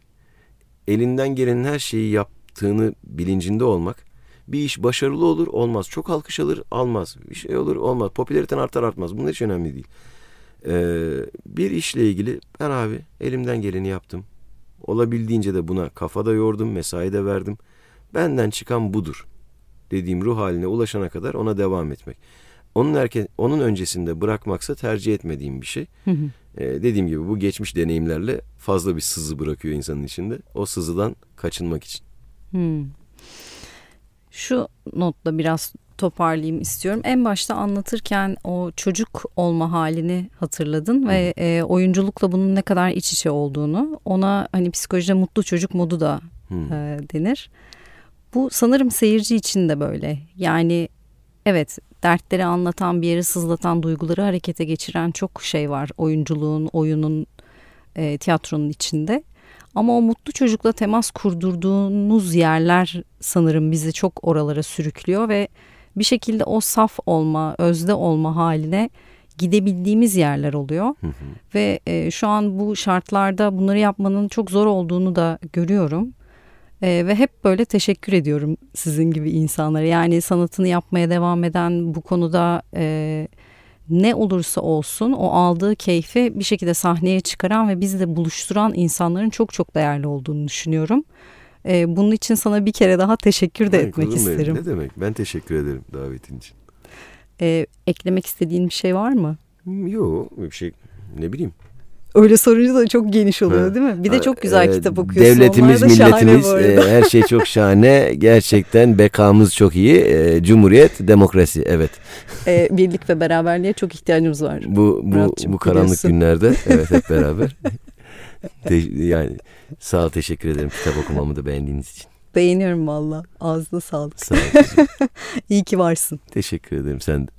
elinden gelenin her şeyi yaptığını bilincinde olmak bir iş başarılı olur olmaz. Çok alkış alır almaz. Bir şey olur olmaz. Popülariten artar artmaz. Bunlar hiç önemli değil. Ee, bir işle ilgili ben abi elimden geleni yaptım. Olabildiğince de buna kafada yordum, mesai de verdim. Benden çıkan budur dediğim ruh haline ulaşana kadar ona devam etmek. Onun erken, onun öncesinde bırakmaksa tercih etmediğim bir şey. Hı hı. Ee, dediğim gibi bu geçmiş deneyimlerle fazla bir sızı bırakıyor insanın içinde. O sızıdan kaçınmak için. Hı. Şu notla biraz toparlayayım istiyorum. En başta anlatırken o çocuk olma halini hatırladın ve e, oyunculukla bunun ne kadar iç içe olduğunu. Ona hani psikolojide mutlu çocuk modu da e, denir. Bu sanırım seyirci için de böyle. Yani evet dertleri anlatan bir yeri sızlatan duyguları harekete geçiren çok şey var oyunculuğun, oyunun, e, tiyatronun içinde. Ama o mutlu çocukla temas kurdurduğunuz yerler sanırım bizi çok oralara sürüklüyor ve bir şekilde o saf olma, özde olma haline gidebildiğimiz yerler oluyor. Hı hı. Ve e, şu an bu şartlarda bunları yapmanın çok zor olduğunu da görüyorum. E, ve hep böyle teşekkür ediyorum sizin gibi insanlara. Yani sanatını yapmaya devam eden bu konuda e, ne olursa olsun o aldığı keyfi bir şekilde sahneye çıkaran ve bizi de buluşturan insanların çok çok değerli olduğunu düşünüyorum. E, bunun için sana bir kere daha teşekkür de Hayır, etmek isterim. Ne demek? Ben teşekkür ederim davetin için. E, eklemek istediğin bir şey var mı? Yok bir şey ne bileyim. Öyle sorunca da çok geniş oluyor değil mi? Bir de çok güzel kitap okuyorsun. Devletimiz, milletimiz e, her şey çok şahane. Gerçekten bekamız çok iyi. E, Cumhuriyet, demokrasi evet. E, birlik ve beraberliğe çok ihtiyacımız var. Bu bu bu karanlık biliyorsun. günlerde evet hep beraber. Te, yani sağ ol teşekkür ederim kitap okumamı da beğendiğiniz için. Beğeniyorum valla. Ağzına sağlık. Sağ ol. İyi ki varsın. Teşekkür ederim sen de.